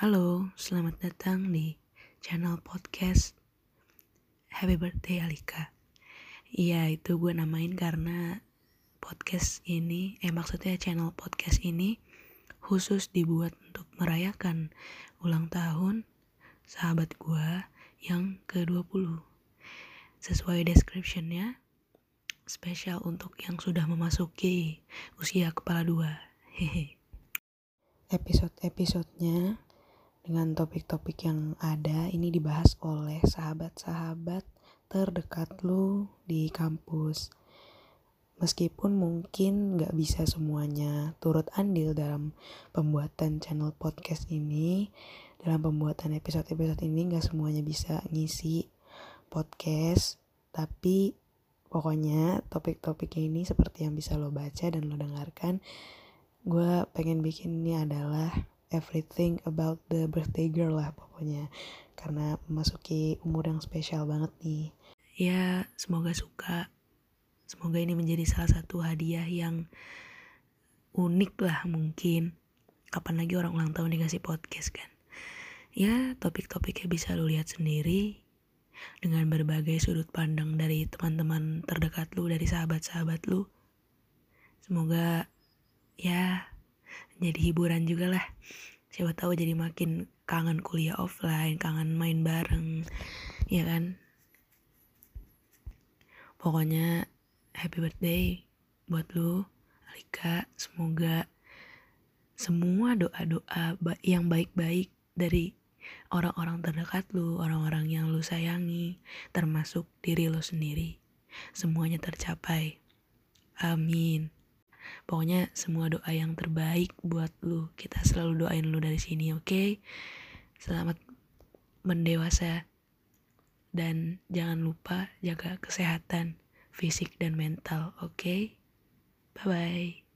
Halo, selamat datang di channel podcast Happy Birthday Alika. Iya, itu gue namain karena podcast ini, eh maksudnya channel podcast ini khusus dibuat untuk merayakan ulang tahun sahabat gue yang ke-20. Sesuai descriptionnya, spesial untuk yang sudah memasuki usia kepala dua. Hehe. Episode-episodenya dengan topik-topik yang ada ini dibahas oleh sahabat-sahabat terdekat lu di kampus. Meskipun mungkin gak bisa semuanya turut andil dalam pembuatan channel podcast ini, dalam pembuatan episode-episode ini gak semuanya bisa ngisi podcast, tapi Pokoknya topik-topik ini seperti yang bisa lo baca dan lo dengarkan. Gue pengen bikin ini adalah everything about the birthday girl lah pokoknya. Karena memasuki umur yang spesial banget nih. Ya semoga suka. Semoga ini menjadi salah satu hadiah yang unik lah mungkin. Kapan lagi orang ulang tahun dikasih podcast kan. Ya topik-topiknya bisa lo lihat sendiri dengan berbagai sudut pandang dari teman-teman terdekat lu, dari sahabat-sahabat lu. Semoga ya jadi hiburan juga lah. Siapa tahu jadi makin kangen kuliah offline, kangen main bareng, ya kan? Pokoknya happy birthday buat lu, Alika. Semoga semua doa-doa yang baik-baik dari orang-orang terdekat lu, orang-orang yang lu sayangi, termasuk diri lu sendiri. Semuanya tercapai. Amin. Pokoknya semua doa yang terbaik buat lu. Kita selalu doain lu dari sini, oke? Okay? Selamat mendewasa. Dan jangan lupa jaga kesehatan fisik dan mental, oke? Okay? Bye-bye.